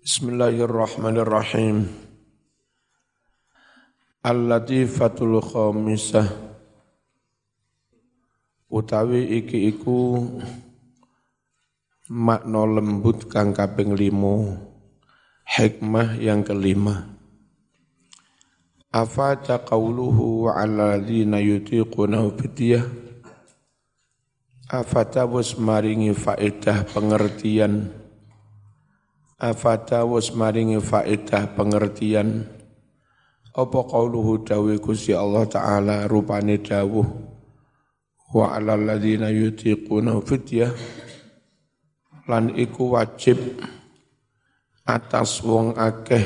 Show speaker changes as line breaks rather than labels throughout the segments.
Bismillahirrahmanirrahim. Al-latifatul khamisah. Utawi iki iku makna lembut kang kaping limo hikmah yang kelima. Afata qawluhu wa ala ladhina yutiquna fidyah? Afata was maringi faedah pengertian afata was maringi faedah pengertian. Apa qauluhu dawe Gusti Allah taala rupane dawuh wa alal ladzina yutiquna fidyah. Lan iku wajib atas wong akeh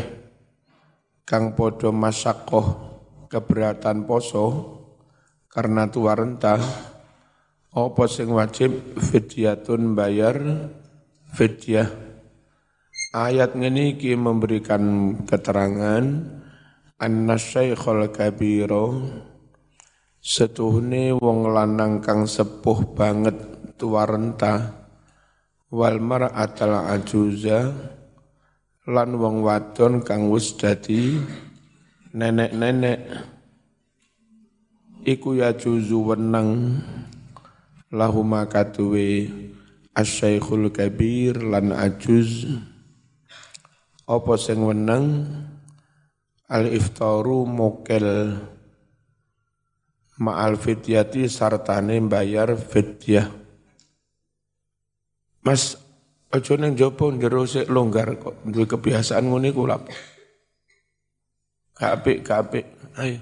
kang padha masakoh keberatan poso karena tua rentah. Apa sing wajib? Fidyatun bayar fidyah ayat ini memberikan keterangan anna syaikhul kabiro setuhne wong lanang kang sepuh banget tua renta wal mar'atal ajuza lan wong wadon kang wis dadi nenek-nenek. Iku ya juzu wenang lahuma katuwe asyaikhul kabir lan ajuz apa sing wenang al-iftaru mokel ma'al fidyati sartane bayar fidyah. Mas, aja nang jopo njero sik longgar kok duwe kebiasaan ngene iku lha. Gak apik, gak apik. Ayo.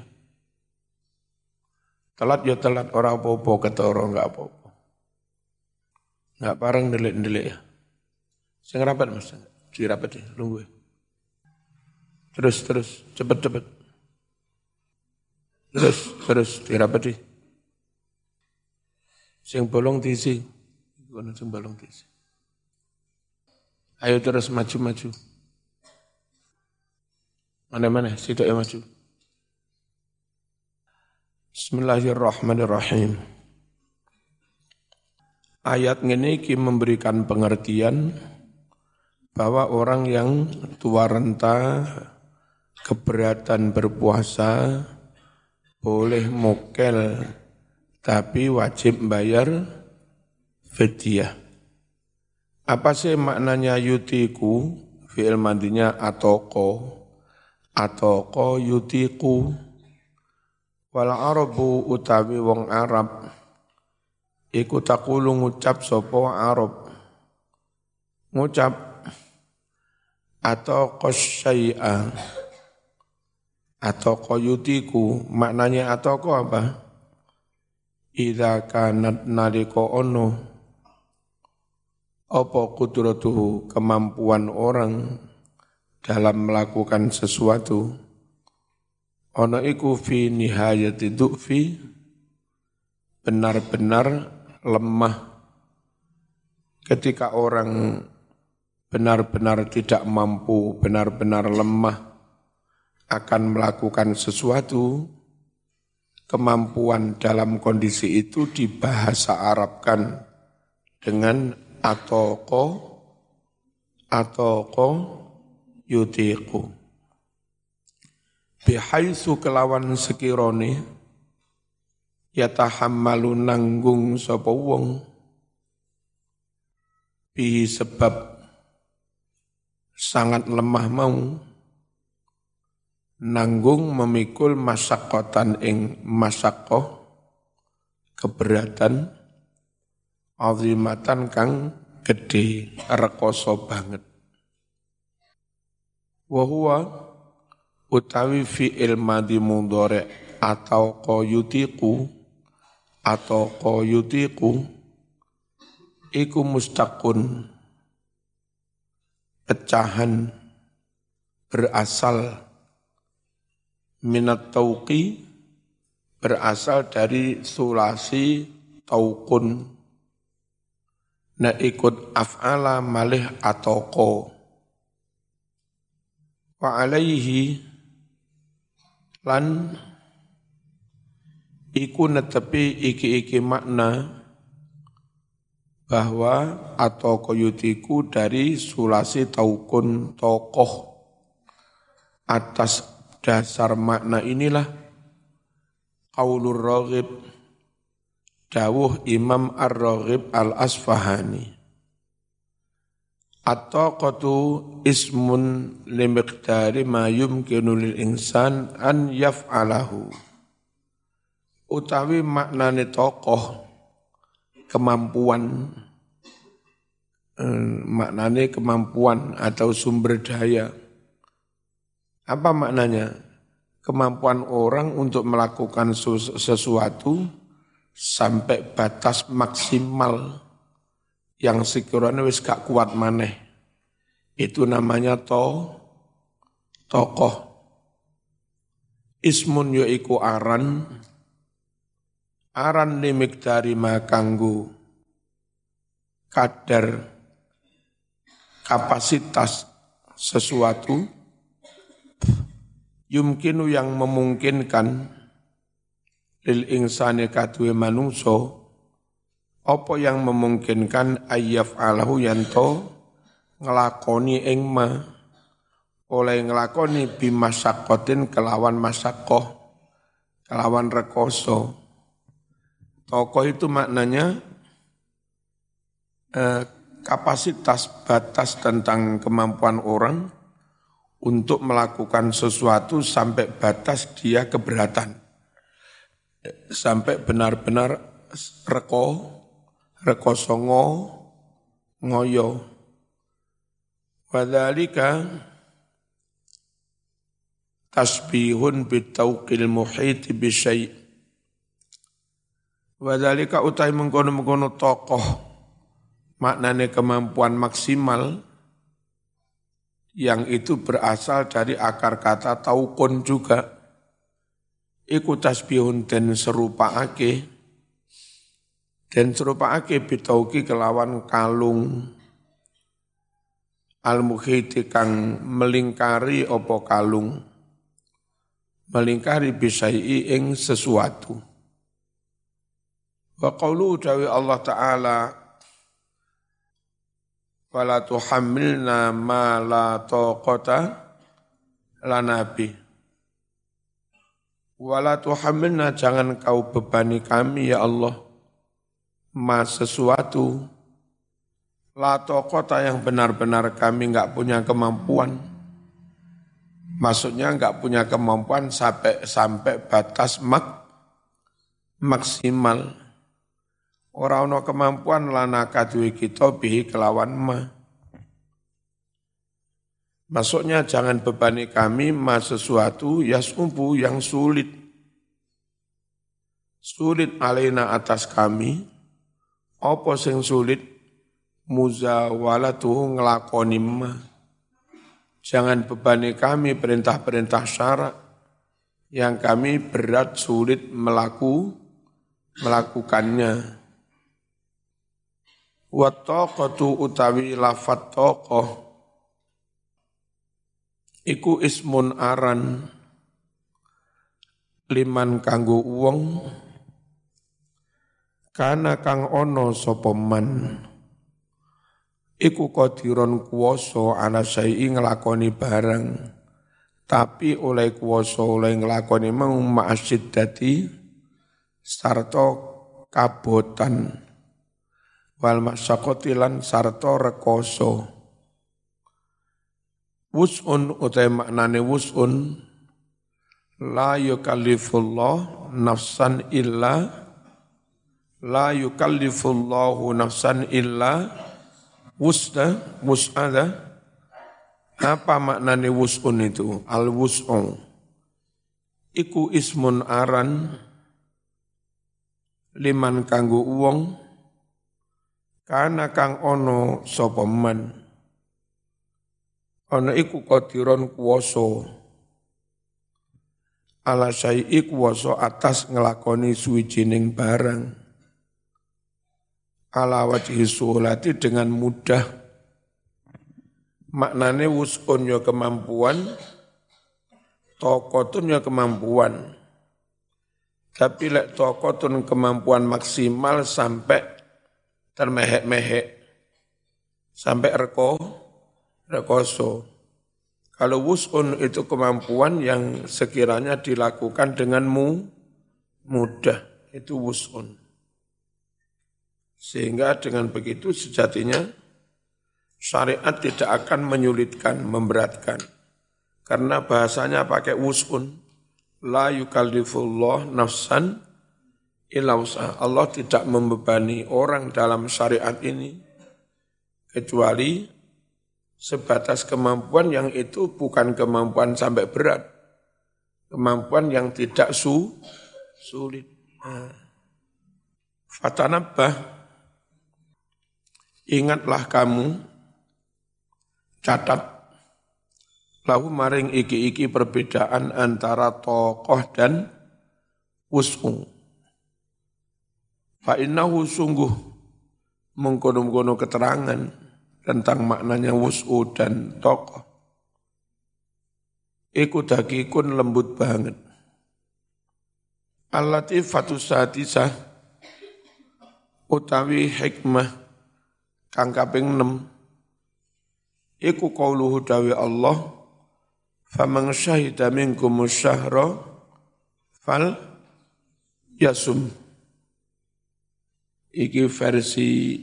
Telat ya telat, ora apa-apa ketara enggak apa-apa. Enggak pareng ndelik-ndelik ya. Sing rapat Mas, dirapat ya, lungguh. Terus, terus, cepet, cepet. Terus, terus, dirapati. Sing bolong diisi. Sing bolong diisi. Ayo terus maju-maju. Mana-mana, situ ya maju. Bismillahirrahmanirrahim. Ayat ini memberikan pengertian bahwa orang yang tua renta keberatan berpuasa boleh mokel tapi wajib bayar fidyah. Apa sih maknanya yutiku? Fi'il mandinya atoko. Atoko yutiku. Wal arabu utawi wong Arab. Iku takulu ngucap sopo Arab. Ngucap atau kosyai'a atau koyutiku maknanya atau ko apa? Ida kanat naliko ono. Opo kudratuhu kemampuan orang dalam melakukan sesuatu? Ono iku fi nihayati du'fi. Benar-benar lemah. Ketika orang benar-benar tidak mampu, benar-benar lemah akan melakukan sesuatu, kemampuan dalam kondisi itu dibahasa Arabkan dengan atoko, atoko yutiku. Bihaisu kelawan sekirone, yatahammalu nanggung sapa bihi sebab sangat lemah mau. Nanggung memikul masakotan ing masakoh keberatan azimatan kang gede rekoso banget. Wahua utawi fi ilmadi mudhari atau yutiku atau yutiku iku mustakun pecahan berasal minat tauqi berasal dari sulasi taukun na ikut af'ala malih atoko. Wa alaihi lan iku netepi iki-iki makna bahwa atau koyutiku dari sulasi taukun tokoh atas dasar makna inilah qaulur raghib dawuh Imam Ar-Raghib Al-Asfahani At-taqatu ismun limiqdari ma yumkinu lil insan an yaf'alahu. Utawi maknane tokoh kemampuan eh, maknane kemampuan atau sumber daya. Apa maknanya? Kemampuan orang untuk melakukan sesuatu sampai batas maksimal yang sekiranya wis gak kuat maneh. Itu namanya to tokoh. Ismun yaiku aran aran limik dari makanggu kadar kapasitas sesuatu yumkinu yang memungkinkan lil insani kadue manungso apa yang memungkinkan ayyaf alahu yanto ngelakoni ing ma oleh ngelakoni bimasakotin kelawan masakoh kelawan rekoso tokoh itu maknanya eh, kapasitas batas tentang kemampuan orang untuk melakukan sesuatu sampai batas dia keberatan. Sampai benar-benar reko rekosongo ngoyo. Wadhalika tasbihun bitauqil muhiti bisyai wadhalika utai mengkono-mengkono tokoh maknane kemampuan maksimal yang itu berasal dari akar kata taukun juga. Iku tasbihun dan serupa ake dan ake bitauki kelawan kalung. Al kang melingkari opo kalung? Melingkari bisai ing sesuatu wa qawlu dawi Allah taala wala tuhammilna ma la taqata lana bi wala tuhammilna jangan kau bebani kami ya Allah mas sesuatu lato kota yang benar-benar kami nggak punya kemampuan. Maksudnya nggak punya kemampuan sampai sampai batas mak maksimal. Orang no kemampuan lana kadui kita bihi kelawan ma. Maksudnya jangan bebani kami mas sesuatu yasumpu yang sulit. Sulit alina atas kami, apa sing sulit muzawalatu ngelakoni ma. Jangan bebani kami perintah-perintah syarat yang kami berat sulit melaku melakukannya. Wattaqatu utawi lafat tokoh. Iku ismun aran. Liman kanggo wong. Kana kang ono sopoman iku kodiron kuoso ana syai'i ngelakoni barang. Tapi oleh kuoso oleh ngelakoni mau ma'asid dati sarto kabotan wal masyakotilan sarto rekoso. Wus'un utai maknane wus'un la yukallifullah nafsan illa la yukallifullahu nafsan illa wusda wus'ada. Apa maknane wus'un itu? Al wus'un iku ismun aran liman kanggo uwong kana kang ono sapa man ana iku kodiron kuwasa ala syai'i kuwasa atas ngelakoni suwijining barang ala wajhi suhulati dengan mudah. Maknane wus'un ya kemampuan, tokotun ya kemampuan. Tapi lek tokotun kemampuan maksimal sampai termehek-mehek sampai reko rekoso. Kalau wus'un itu kemampuan yang sekiranya dilakukan denganmu mudah, itu wus'un. Sehingga dengan begitu sejatinya syariat tidak akan menyulitkan, memberatkan. Karena bahasanya pakai wus'un. La yukallifullah nafsan illa Allah tidak membebani orang dalam syariat ini kecuali sebatas kemampuan yang itu bukan kemampuan sampai berat. Kemampuan yang tidak su, sulit. Nah. Fatanabah, ingatlah kamu, catat, lahu maring iki-iki perbedaan antara tokoh dan wus'u. Fa'innahu sungguh mengkono-kono keterangan tentang maknanya wus'u dan tokoh. Iku dakikun lembut banget. Al-latifatu satisah utawi hikmah kang kaping 6 iku qauluhu dawi Allah faman syahida minkum syahra fal yasum Iki versi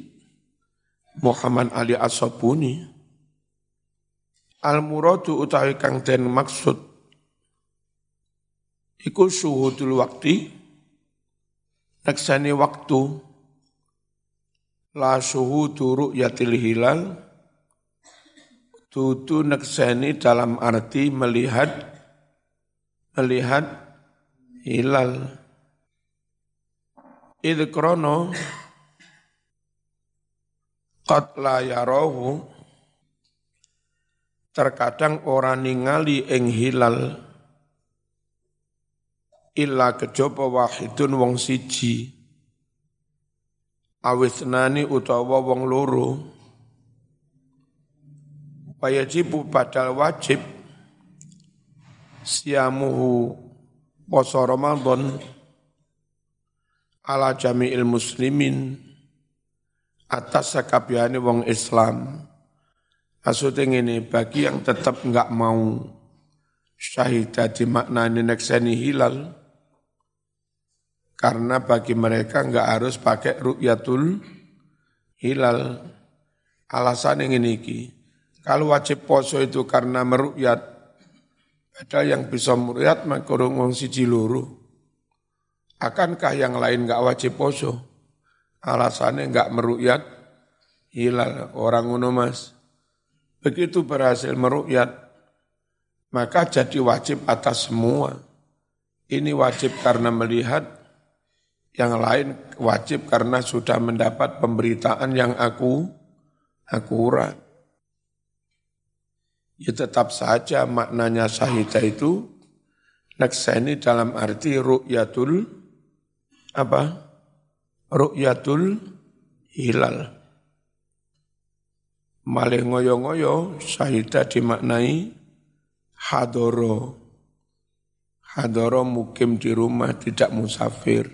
Muhammad Ali As-Sabuni. Al-muradu utawi kang den maksud iku suhudul waktu neksani waktu la suhudu ru'yatil hilal tutu neksani dalam arti melihat melihat hilal Idh krono qad la yarahu terkadang orang ningali ing hilal illa kejaba wahidun wong siji. Awisnani utawa wong loro. Wajibu padal wajib siamuhu poso Ramadan ala jami'il muslimin atas sakabehane wong Islam. Maksudnya ini bagi yang tetap enggak mau syahid di maknani nekseni hilal, karena bagi mereka enggak harus pakai ru'yatul hilal. Alasan yang ini ki, kalau wajib poso itu karena meru'yat, padahal yang bisa meru'yat maka wong siji loro. Akankah yang lain nggak wajib poso? Alasannya nggak merukyat hilal orang ngono mas. Begitu berhasil merukyat, maka jadi wajib atas semua. Ini wajib karena melihat, yang lain wajib karena sudah mendapat pemberitaan yang aku akurat. Ya tetap saja maknanya syahidah itu nakseni dalam arti ru'yatul apa? Ru'yatul hilal. Malih ngoyo-ngoyo syahidah dimaknai hadoro. Hadoro mukim di rumah tidak musafir.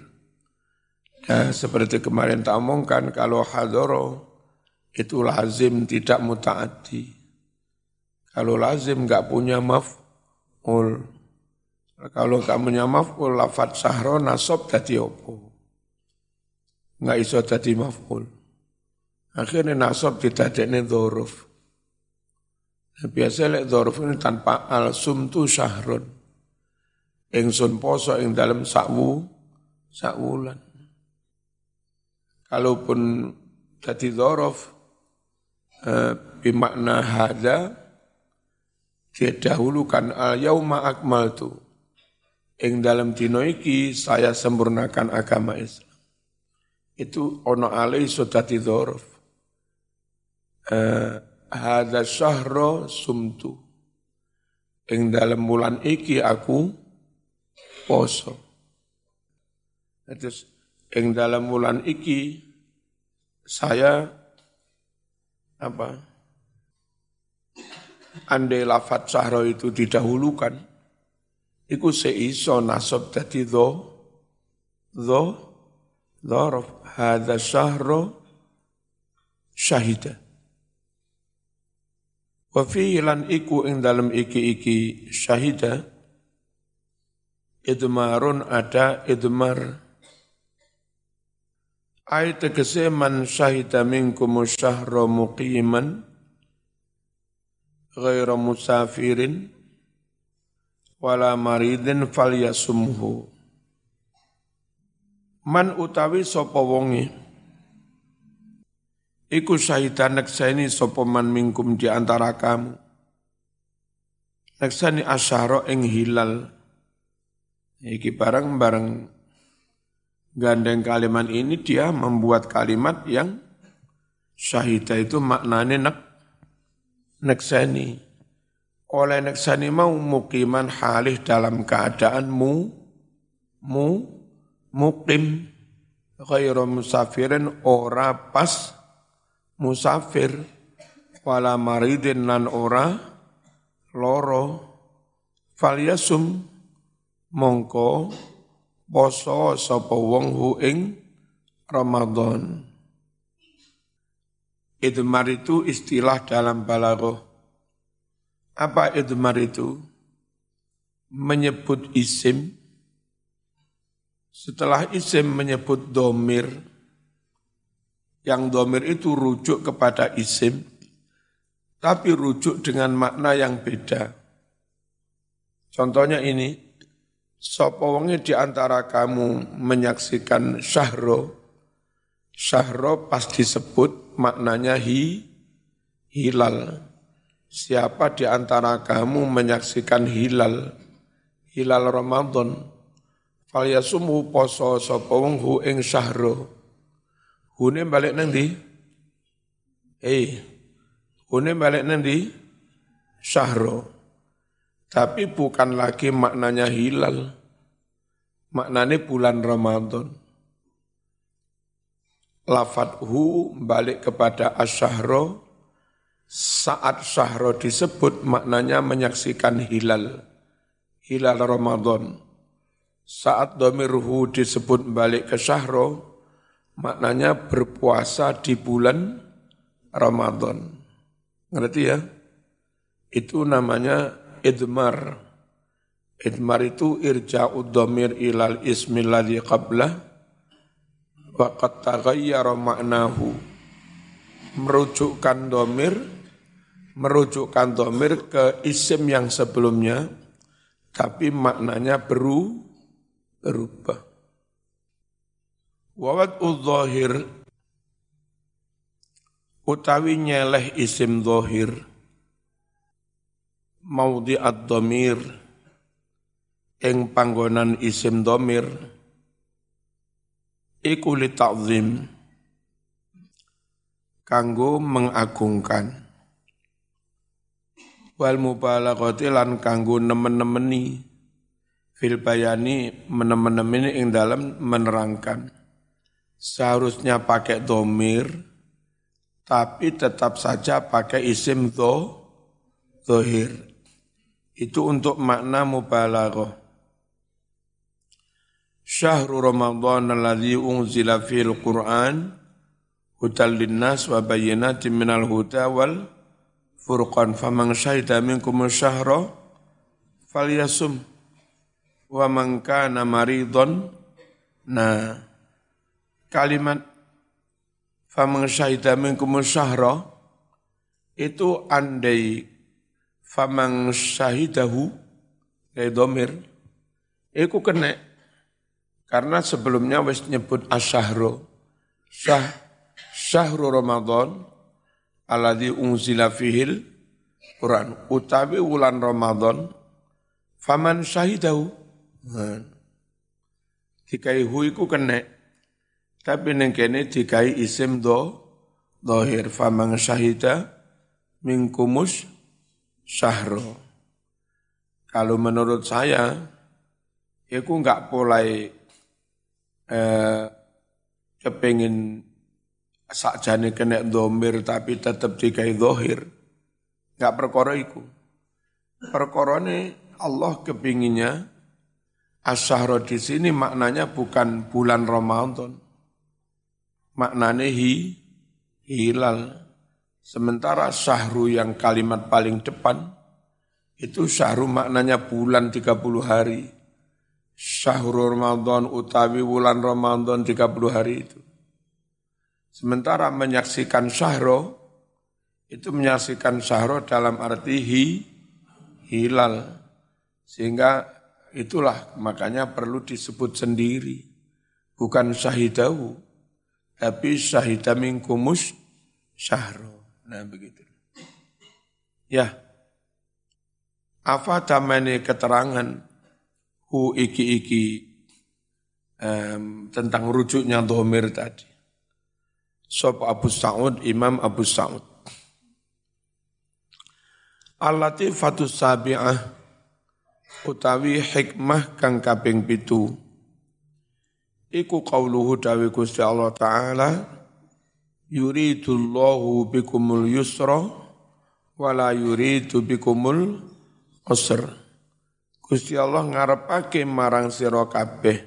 Ya, seperti kemarin tak omongkan kalau hadoro itu lazim tidak mutaati. Kalau lazim nggak punya maf'ul. Kalau kamu maf'ul lafat sahro nasab dadi opo? Enggak iso dadi maf'ul. Akhirnya nasab didadekne dzuruf. Nah, biasa lek dzuruf ini tanpa al sumtu syahrun. Ingsun poso ing dalam sakwu sakwulan. Kalaupun dadi dzuruf eh, bimakna hadza dia dahulukan al yauma akmaltu ing dalam dino iki saya sempurnakan agama Islam. Itu ono alai sodati dhorof. Uh, Hada syahro sumtu. Ing dalam bulan iki aku poso. Terus ing dalam bulan iki saya apa? Andai lafat syahro itu didahulukan, iku seiso nasab dadi dho dho dhorof hadza syahru syahida. Wa lan iku ing dalam iki-iki syahida. Idmarun ada idmar. Ay tegese man syahida minkum syahra muqiman ghaira musafirin wala maridin falyasumhu man utawi sapa wonge Iku syahidan nekseni sopoman mingkum di antara kamu. Nekseni asyara ing hilal. Iki bareng-bareng gandeng kalimat ini dia membuat kalimat yang syahidah itu maknanya nek nekseni. Oleh nekseni mau mukiman halih dalam keadaan mu, mu, mukim, ghairu musafirin ora pas musafir wala maridin lan ora loro falyasum mongko poso sapa wong hu ing Ramadan. Idmar itu istilah dalam balaghah. Apa idmar itu? Menyebut isim, setelah isim menyebut domir, yang domir itu rujuk kepada isim, tapi rujuk dengan makna yang beda. Contohnya ini, sopo di antara kamu menyaksikan syahro, syahro pas disebut maknanya hi, hilal. Siapa di antara kamu menyaksikan hilal, hilal Ramadan, falyasumu poso sopo wong hu ing syahro, Hune balik nanti, Eh, hune balik nanti Syahro. Tapi bukan lagi maknanya hilal. Maknanya bulan Ramadan. Lafat hu balik kepada asyahro. Saat syahro disebut maknanya menyaksikan hilal. Hilal Ramadan. Saat domir hu disebut balik ke syahro, maknanya berpuasa di bulan Ramadan. Ngerti ya? Itu namanya idmar. Idmar itu irja'ud dhamir ilal ismi qablah wa qad taghayyara ma'nahu. Merujukkan domir, merujukkan domir ke isim yang sebelumnya, tapi maknanya beru, berubah. Wawat udzohir utawi nyeleh isim zohir maudi ad-domir ing panggonan isim domir iku li ta'zim kanggo mengagungkan wal mubalaghati lan kanggo nemen-nemeni fil bayani menemen-nemeni ing dalam menerangkan seharusnya pakai domir, tapi tetap saja pakai isim do, dohir. Itu untuk makna mubalaghah. Syahrul Ramadan alladhi unzila fil Qur'an hudal linnas wa bayyinatin minal huda wal furqan faman syahida minkum syahra falyasum. Wa man kana maridun nah kalimat faman syahida minkum syahra itu andai faman syahidahu kayak domir itu kena. Karena sebelumnya wis nyebut asyahro syah syahru Ramadan alladzi unzila fihil Quran. Utawi wulan Ramadan faman syahidahu nah, dikai hu iku kena. Tapi neng kene dikai isim do dohir. Famang syahida mingkumus syahro. Kalau menurut saya, aku nggak mulai eh, kepingin sakjane kena domir tapi tetap dikai dohir. Nggak perkara iku. Ini Allah kepinginnya asyahro di sini maknanya bukan bulan Ramadan maknane hi hilal. Sementara syahru yang kalimat paling depan, itu syahru maknanya bulan 30 hari. Syahrul Ramadan utawi bulan Ramadan 30 hari itu. Sementara menyaksikan syahro, itu menyaksikan syahro dalam arti hi, hilal. Sehingga itulah makanya perlu disebut sendiri. Bukan syahidahu, tapi syahidaminkumus syahro. Nah begitu. Ya. Apa tamane keterangan hu iki-iki um, tentang rujuknya domir tadi. Sob Abu Sa'ud, Imam Abu Sa'ud. Al-Latifatus Sabi'ah utawi hikmah kang kaping pitu. Iku qauluhu dawi Gusti Allah Ta'ala yuridullahu bikumul yusra wala yuridu bikumul usr. Gusti Allah ngarepake marang sira kabeh.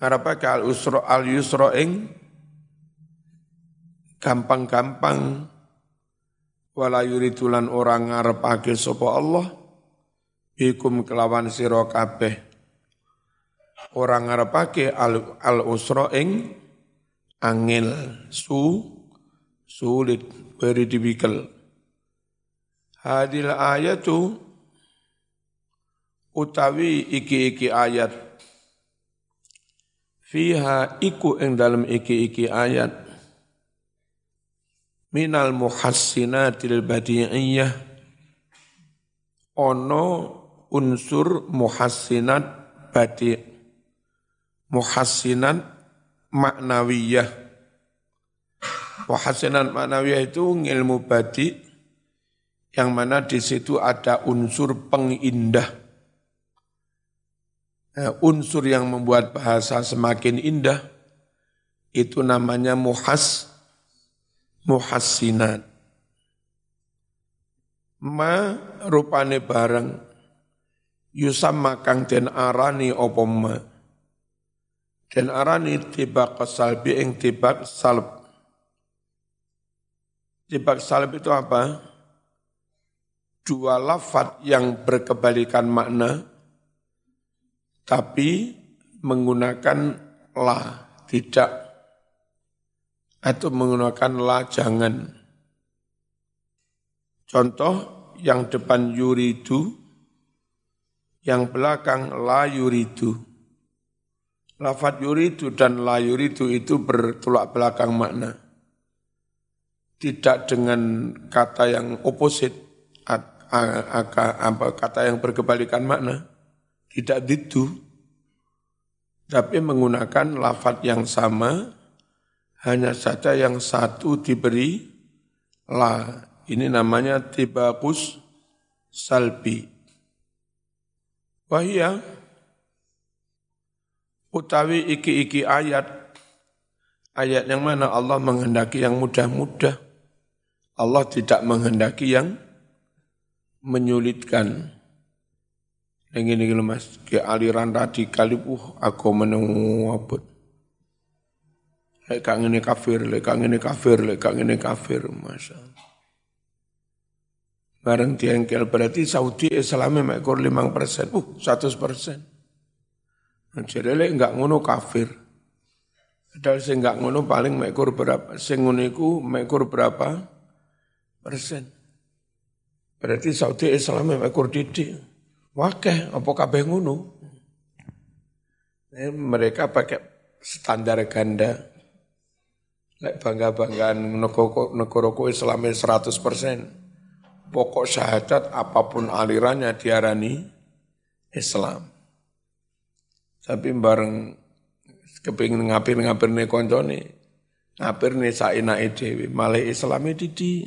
Ngarepake al usra al yusra ing gampang-gampang. Wala yuridulan orang ngarepake sapa Allah. Bikum kelawan sira kabeh. Orang ngarepake al, al usra ing angel, su, sulit, very difficult. Hadil ayatu utawi iki-iki ayat. Fiha iku ing dalam iki-iki ayat minal muhassinatil badi'iyah ono unsur muhassinat badi muhassinat maknawiyah. Wahasinan maknawiyah itu ilmu badi yang mana di situ ada unsur pengindah. Nah, unsur yang membuat bahasa semakin indah itu namanya muhas muhassinat. Ma rupane bareng yusamma kang den arani apa ma dan arani tibak salbi ing tibak salb. Tibak salb itu apa? Dua lafat yang berkebalikan makna, tapi menggunakan la, tidak. Atau menggunakan la, jangan. Contoh, yang depan yuridu, yang belakang la yuridu. Lafat yuridu dan la yuridu itu bertolak belakang makna. Tidak dengan kata yang oposit, kata yang berkebalikan makna. Tidak itu. Tapi menggunakan lafat yang sama, hanya saja yang satu diberi la. Ini namanya tibakus salbi. Wahia utawi iki-iki ayat ayat yang mana Allah menghendaki yang mudah-mudah Allah tidak menghendaki yang menyulitkan yang ini mas ke aliran radikal itu aku menunggu lek ini kafir lek ini kafir lek ini kafir masa bareng diengkel berarti Saudi Islamnya mekor limang persen uh satu persen jadi lek enggak ngono kafir. Padahal sing enggak ngono paling mekur berapa? Sing ngono iku mekur berapa persen? Berarti Saudi Islam mekur didik. Wakeh apa kabeh ngono? Mereka pakai standar ganda. Lek bangga-banggaan negara Islam 100 persen. Pokok syahadat apa pun alirannya diarani Islam. Tapi bareng kepingin ngapir-ngapir nih koncone, ngapir nih sainake dhewe, malah islami didi.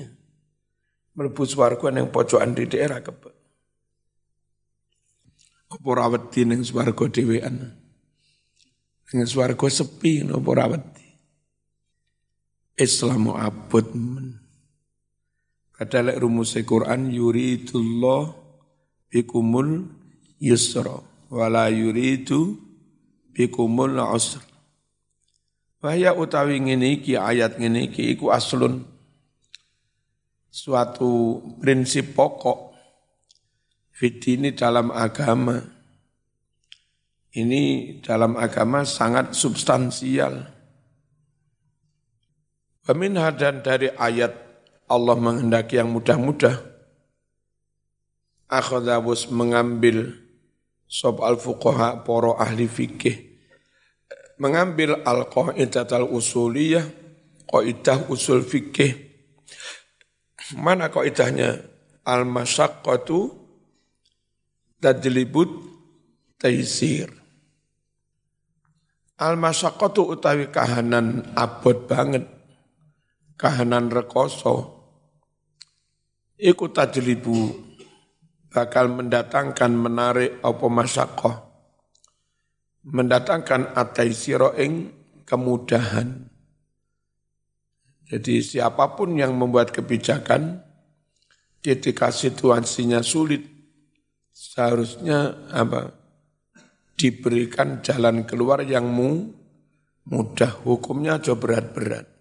Mlebu swarga ning pojokan di daerah kebe. Apa ora wedi ning swarga dhewean. Ning swarga sepi napa ora wedi. Islamu abot men. Kadalek rumus Quran yuridullah bikumul yusra wala yuridu bikumul usr. Wahya utawi ngene iki ayat ngene iki iku aslun suatu prinsip pokok ini dalam agama. Ini dalam agama sangat substansial. Peminha dan dari ayat Allah menghendaki yang mudah-mudah. Akhadabus mengambil sob al-fuqaha poro ahli fikih. Mengambil al-qa'idat al-usuliyah, qa'idah usul fikih. Mana qa'idahnya? Al-masyaqqatu tadlibut taisir. Al-masyaqqatu utawi kahanan abot banget kahanan rekoso. Iku tajlibu bakal mendatangkan menarik apa masakoh mendatangkan atai ing kemudahan. Jadi siapa pun yang membuat kebijakan ketika situasinya sulit. Seharusnya apa? Diberikan jalan keluar yang mudah. Hukumnya jauh berat-berat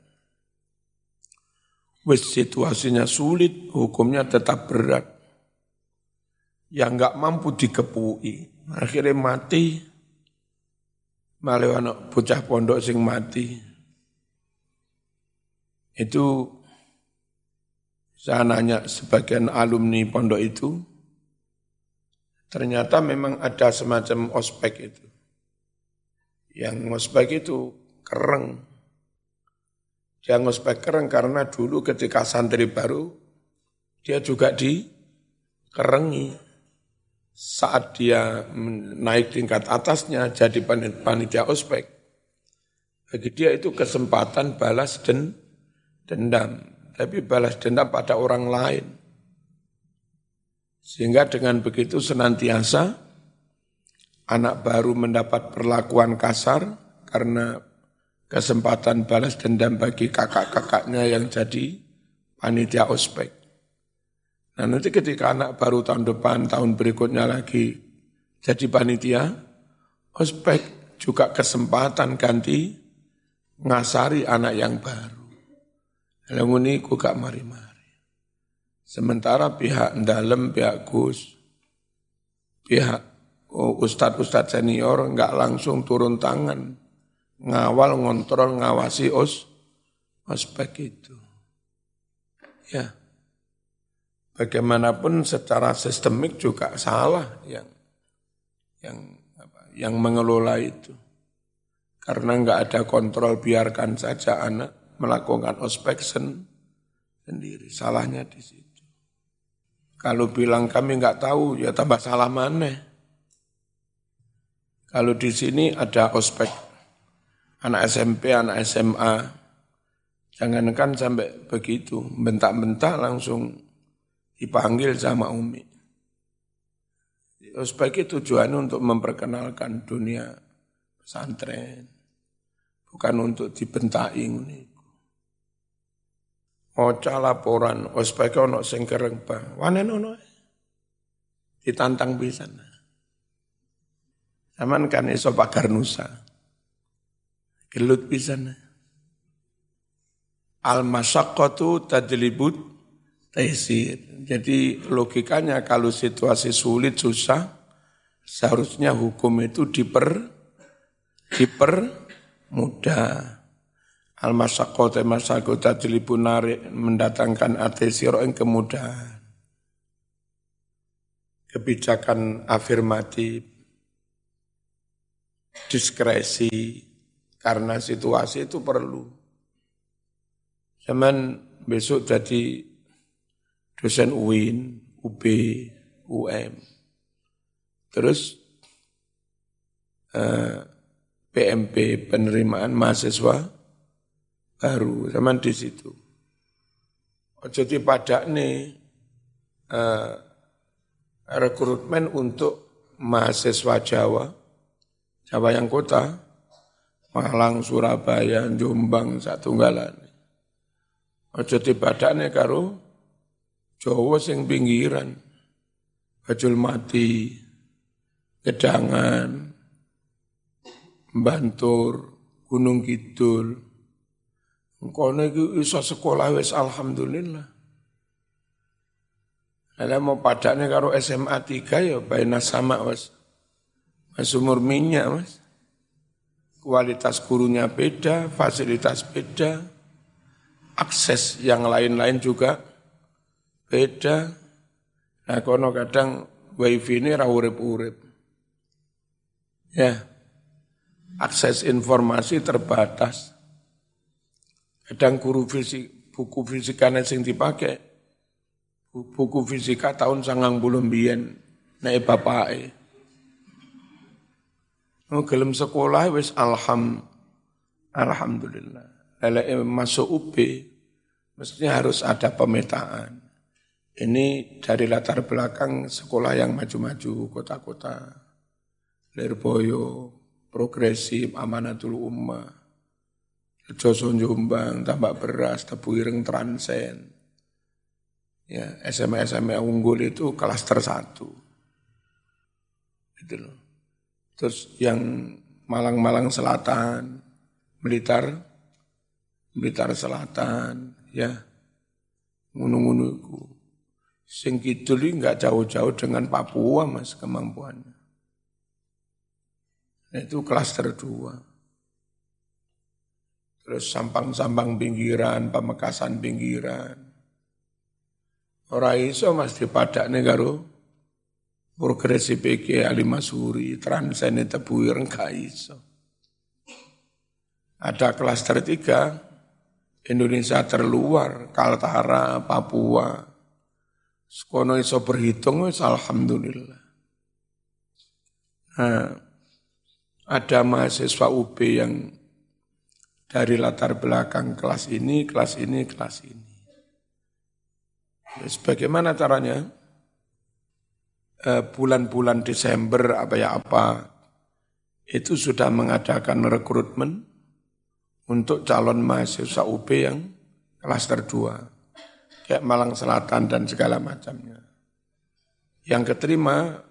Wis situasinya sulit, hukumnya tetap berat. Yang nggak mampu dikepui, akhirnya mati. Malah anak bocah pondok sing mati. Itu saya nanya sebagian alumni pondok itu, ternyata memang ada semacam ospek itu. Yang ospek itu kereng, dia ngospek kereng karena dulu ketika santri baru, dia juga dikerengi. Saat dia naik tingkat atasnya jadi panitia ospek. Bagi dia itu kesempatan balas dan dendam. Tapi balas dendam pada orang lain. Sehingga dengan begitu senantiasa anak baru mendapat perlakuan kasar karena kesempatan balas dendam bagi kakak-kakaknya yang jadi panitia ospek. Nah nanti ketika anak baru tahun depan, tahun berikutnya lagi jadi panitia, ospek juga kesempatan ganti ngasari anak yang baru. Lalu ini ku gak mari-mari. Sementara pihak dalam, pihak Gus, pihak oh, ustadz-ustadz senior nggak langsung turun tangan ngawal, ngontrol, ngawasi os, ospek itu. Ya, bagaimanapun secara sistemik juga salah yang yang apa, yang mengelola itu. Karena nggak ada kontrol, biarkan saja anak melakukan ospek sen, sendiri. Salahnya di situ. Kalau bilang kami nggak tahu, ya tambah salah mana. Kalau di sini ada ospek anak SMP, anak SMA. Jangankan sampai begitu, bentak-bentak langsung dipanggil sama Umi. Sebagai tujuannya untuk memperkenalkan dunia pesantren, bukan untuk dibentai ini. Oca laporan, ospek ono sing kereng bang, wanen ono. Ditantang bisa. Zaman kan iso pagar nusa. Gelut pisan. Al masyaqqatu tadlibut taisir. Jadi logikanya kalau situasi sulit susah seharusnya hukum itu diper diper mudah. Al masyaqqatu masyaqqatu tadlibun narik mendatangkan atesiro yang kemudahan. Kebijakan afirmatif, diskresi, karena situasi itu perlu. Zaman besok jadi dosen UIN, UB, UM. Terus eh, PMP penerimaan mahasiswa baru zaman di situ. Ojo pada nih eh, rekrutmen untuk mahasiswa Jawa, Jawa yang kota, Malang, Surabaya, Jombang, satu galan. Ojo tibadane karo Jawa sing pinggiran. Bajul mati, Gedangan, Bantur, Gunung Kidul. Kono iki iso sekolah wis alhamdulillah. Ada mau padaknya karo SMA 3 ya baina sama mas. Mas umur minyak mas. Kualitas gurunya beda, fasilitas beda, akses yang lain-lain juga beda. Nah kono kadang wifi ini urip-urip. Ya, akses informasi terbatas. Kadang guru fisik, buku fisikanya sing dipakai, buku fisika tahun sangang belum biyen naik bapak Oh, gelem sekolah wis alham alhamdulillah. Lele masuk UP mestinya harus ada pemetaan. Ini dari latar belakang sekolah yang maju-maju kota-kota. Lirboyo, progresif, amanatul ummah. Joso Jombang, tambak beras, tebu ireng transen ya SMA SMA unggul itu kelas tersatu itu loh terus yang Malang-Malang Selatan Blitar Blitar Selatan ya. Ngunu-ngunu sing kidul nggak jauh-jauh dengan Papua mas kemampuannya. Nah, itu klaster dua. Terus sampang-sampang pinggiran pamekasan pinggiran. Ora iso Mas dipadakne karo progresi PK Ali Masuri, transene tebuir enggak iso. Ada klaster tiga, Indonesia terluar, Kaltara, Papua. Sekono iso berhitung, wis alhamdulillah. Nah, ada mahasiswa UB yang dari latar belakang kelas ini, kelas ini, kelas ini. Bagaimana caranya? Eh, bulan-bulan Desember apa ya apa itu sudah mengadakan rekrutmen untuk calon mahasiswa UB yang klaster 2 kayak Malang Selatan dan segala macamnya. Yang keterima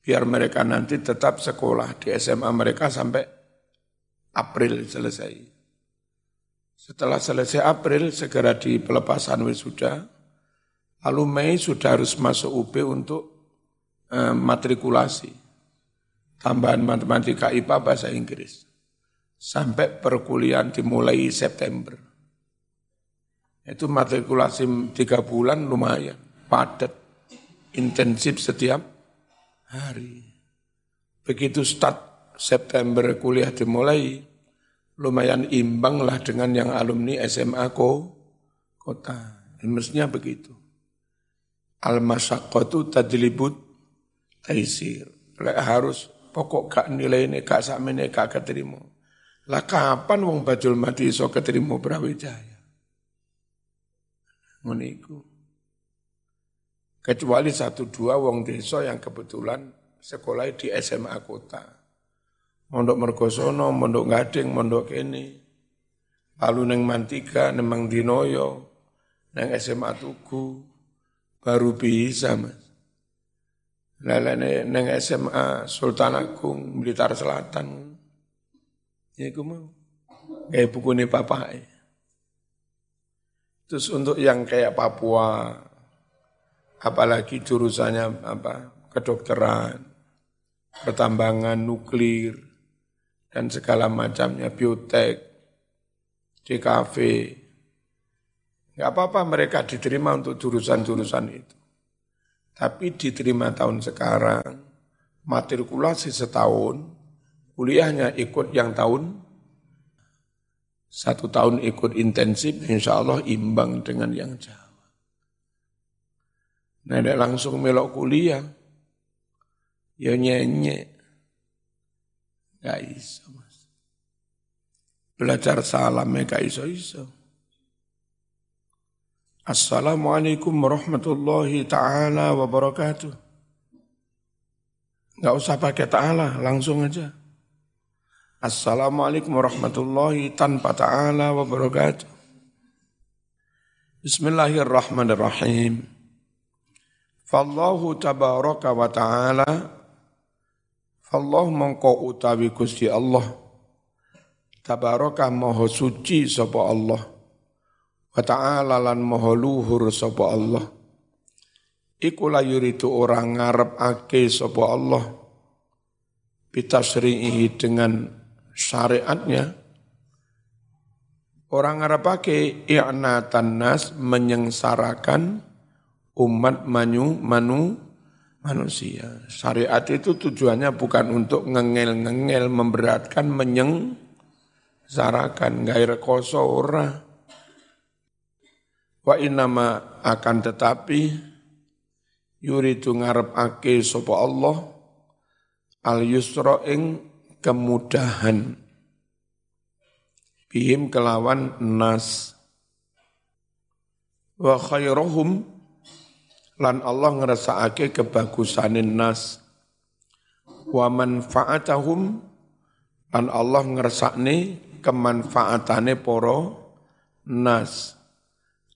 biar mereka nanti tetap sekolah di SMA mereka sampai April selesai. Setelah selesai April segera di pelepasan wisuda Lalu Mei sudah harus masuk UB untuk eh, matrikulasi. Tambahan matematika IPA bahasa Inggris. Sampai perkuliahan dimulai September. Itu matrikulasi tiga bulan lumayan. Padat. Intensif setiap hari. Begitu start September kuliah dimulai, lumayan imbang lah dengan yang alumni SMA ko, kota. Dan mestinya begitu. Al-masyaqqatu tadlibut taisir. Lek harus pokok gak nilai ini, gak ini, gak keterima. Lah kapan wong bajul mati iso keterima Brawijaya? Meniku. Kecuali satu dua wong desa yang kebetulan sekolah di SMA kota. Mondok Mergosono, Mondok Gading, Mondok Kene. Lalu neng Mantika, neng Dinoyo, neng SMA Tugu, baru bisa mas. Lelene neng SMA Sultan Agung Blitar Selatan. Ya aku mau. Kayak buku ini papa. Terus untuk yang kayak Papua, apalagi jurusannya apa kedokteran, pertambangan nuklir, dan segala macamnya, biotek, DKV, Enggak apa-apa mereka diterima untuk jurusan-jurusan itu. Tapi diterima tahun sekarang, matrikulasi setahun, kuliahnya ikut yang tahun, satu tahun ikut intensif, insya Allah imbang dengan yang Jawa. Nah, langsung melok kuliah, ya nyenye, gak iso mas. Belajar salam ya gak iso-iso. Assalamualaikum warahmatullahi ta'ala wabarakatuh. Enggak usah pakai ta'ala, langsung aja. Assalamualaikum warahmatullahi tanpa ta'ala wabarakatuh. Bismillahirrahmanirrahim. Fallahu tabaraka wa ta'ala Fallahu mengkau utawi Gusti Allah tabaraka maha suci sapa Allah wa ta'ala lan maha luhur sapa Allah. Iku la yuridu orang ake sapa Allah. Bitasrihi dengan syariatnya. Orang ake i'natan nas menyengsarakan umat manu manu manusia. Syariat itu tujuannya bukan untuk ngengel-ngengel, memberatkan, menyeng, zarakan gair koso ora wa inama akan tetapi yuridu ake sapa Allah al yusra ing kemudahan. Bihim kelawan nas. Wa khairuhum lan Allah ngrasakake kebagusanin nas. Wa manfaatahum lan Allah ngrasakne kemanfaatane poro nas.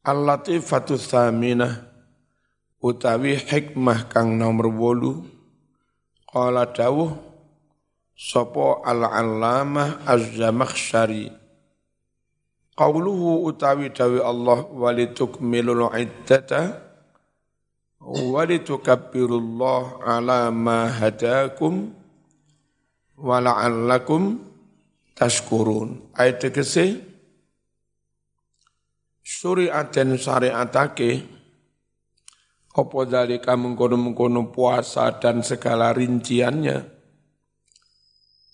Al-latifatu thaminah utawi hikmah kang nomor wolu qala dawuh sapa al-allamah az-zamakhsyari qauluhu utawi dawi Allah walitukmilul iddata walitukabbirullaha ala ma hadakum wa la'allakum tashkurun. Ayat tegese syariat dan syariatake apa dalika mengkono-mengkono puasa dan segala rinciannya?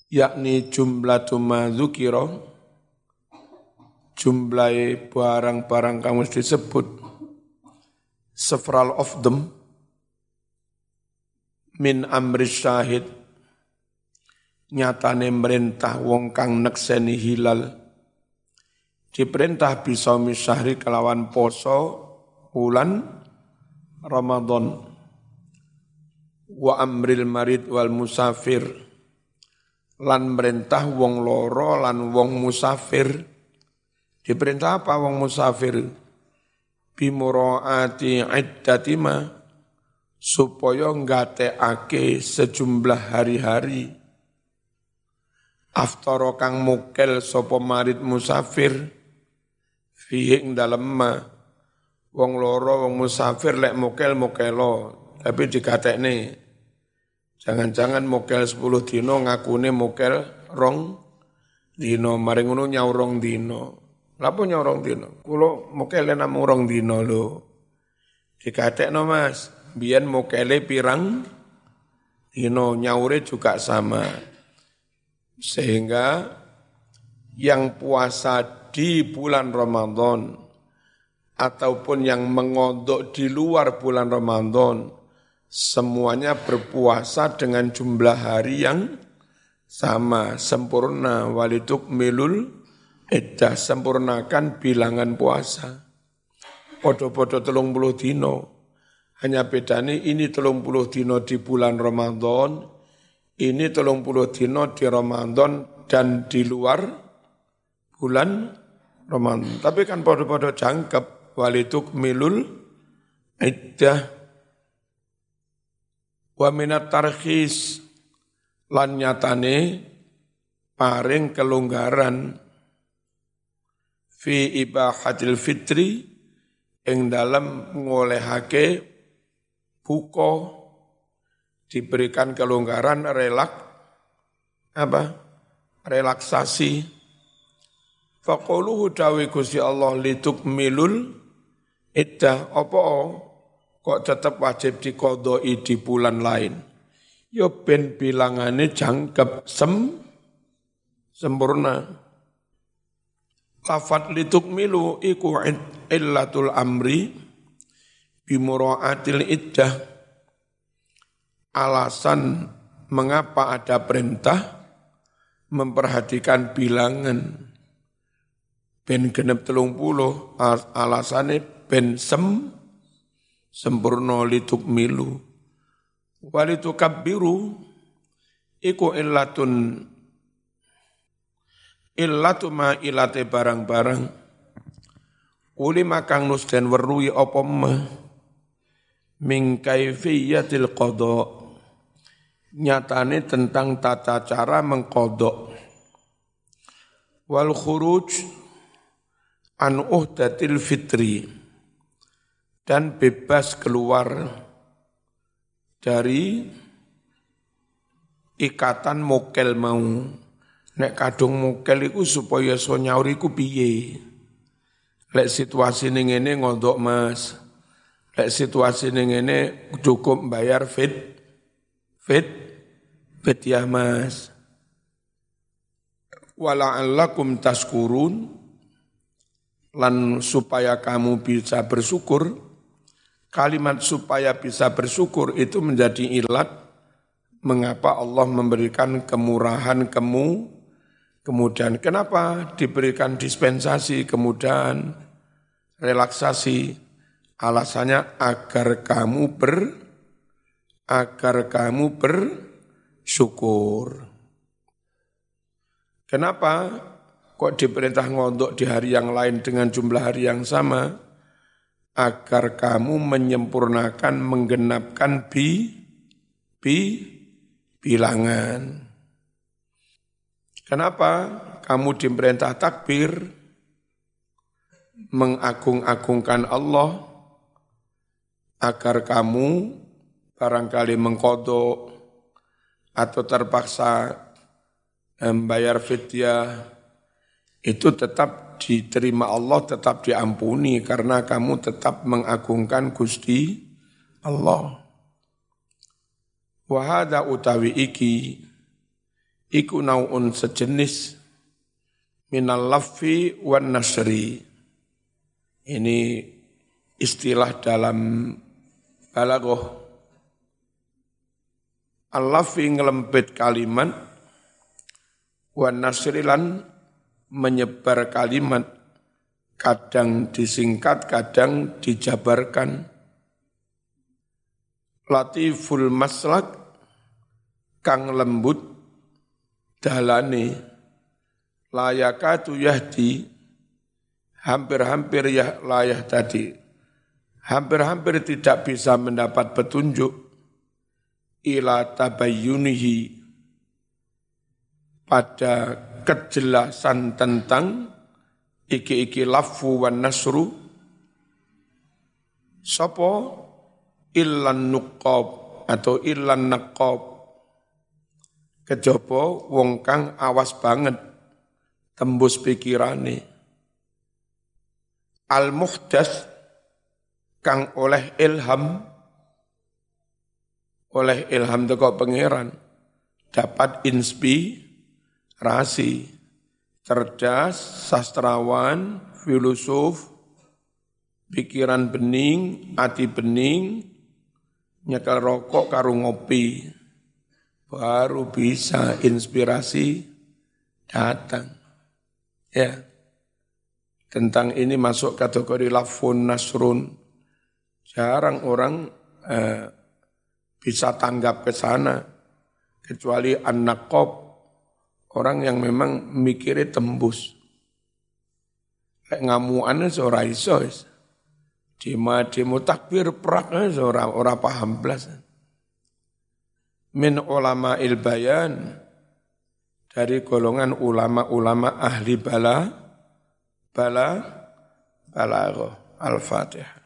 Yakni jumlah tuma zukiro jumlah barang-barang kamu disebut several of them min amri syahid nyatane merintah wong kang nekseni hilal diperintah bisa misahri kelawan poso bulan Ramadan. Wa amril marid wal musafir. Lan merintah wong loro lan wong musafir. Diperintah apa wong musafir? Bimuraati iddatima supaya ngateake sejumlah hari-hari. Aftara kang mukel sapa marit musafir fihi ing dalem ma wong loro wong musafir lek mukel mukelo tapi dikatekne jangan-jangan mukel 10 dino ngakune mukel rong dino maring ngono nyaurong dino lapo nyaurong dino kulo mukel namung rong dino lho. Dikatekno Mas. Biyen mukele pirang dino nyaure juga sama. Sehingga yang puasa di bulan Ramadan ataupun yang mengodok di luar bulan Ramadan semuanya berpuasa dengan jumlah hari yang sama. Sempurna walituk milul iddah sempurnakan bilangan puasa. Podo-podo telung puluh dino. Hanya bedanya ini telung puluh dino di bulan Ramadan ini telung puluh dino di Ramadan dan di luar bulan Ramadan. Tapi kan pada-pada jangkep. Walituk milul iddah. Wa minat tarkhis. Lan nyatane paring kelonggaran. Fi ibahatil fitri. Ing dalam ngolehake buka. Diberikan kelonggaran relak apa? Relaksasi faquluhu dawi Gusti Allah lituk milul iddah. Apa? Kok tetap wajib dikodoi di bulan lain? Yo ya ben bilangane jangkep sem sempurna. Lafat lituk milu iku illatul amri bimuraatil iddah. Alasan mengapa ada perintah? Memperhatikan bilangan ben genep telung puluh alasannya ben sem sempurna lituk milu. Walitu kabiru iku illatun illatu ma ilate barang-barang. Uli makang nus dan werui opom min kaifiyatil qada. Nyatane tentang tata cara mengkodok. wal khuruj an uhdatil fitri. Dan bebas keluar dari ikatan mokel mau. Nek kadung mokel iku supaya so nyaur iku piye? Lek situasi ning ngene ngondok Mas. Lek situasi ning ngene cukup bayar fit fit fit ya Mas. Wala'allakum taskurun lan supaya kamu bisa bersyukur. Kalimat supaya bisa bersyukur itu menjadi ilat mengapa Allah memberikan kemurahan kemu. Kemudian kenapa diberikan dispensasi kemudian relaksasi? Alasannya agar kamu ber agar kamu bersyukur. Kenapa kok diperintah ngondok di hari yang lain dengan jumlah hari yang sama? Agar kamu menyempurnakan, menggenapkan bi, bi, bilangan. Kenapa kamu diperintah takbir, mengagung-agungkan Allah, agar kamu barangkali mengkodok atau terpaksa membayar fidyah itu tetap diterima Allah, tetap diampuni karena kamu tetap mengagungkan Gusti Allah. Wahada utawi iki iku naun sejenis minal lafi wan nasri. Ini istilah dalam balagoh. Al-lafi ngelempit kalimat wa nasrilan menyebar kalimat kadang disingkat kadang dijabarkan. Latiful maslak kang lembut dalane. Layakatu yahdi hampir-hampir ya layah tadi. Hampir-hampir tidak bisa mendapat petunjuk. Ila tabayyunihi pada kejelasan tentang iki-iki lafu wan nasru. Sopo? Illan nuqab atau illan naqab kejopo wong kang awas banget tembus pikirane. Al muhdas kang oleh ilham. Oleh ilham teko pangeran. Dapat inspi rasi, cerdas, sastrawan, filosof, pikiran bening, hati bening, nyekel rokok karo ngopi, baru bisa inspirasi datang. Ya, tentang ini masuk kategori lafun nasrun. Jarang orang eh, bisa tanggap ke sana, kecuali anak kop Orang yang memang mikirnya tembus. Kayak ngamuannya seorang iso. Dima demo takbir perak seorang orang paham belas. Min ulama ilbayan dari golongan ulama-ulama ahli bala bala balaghah al-fatihah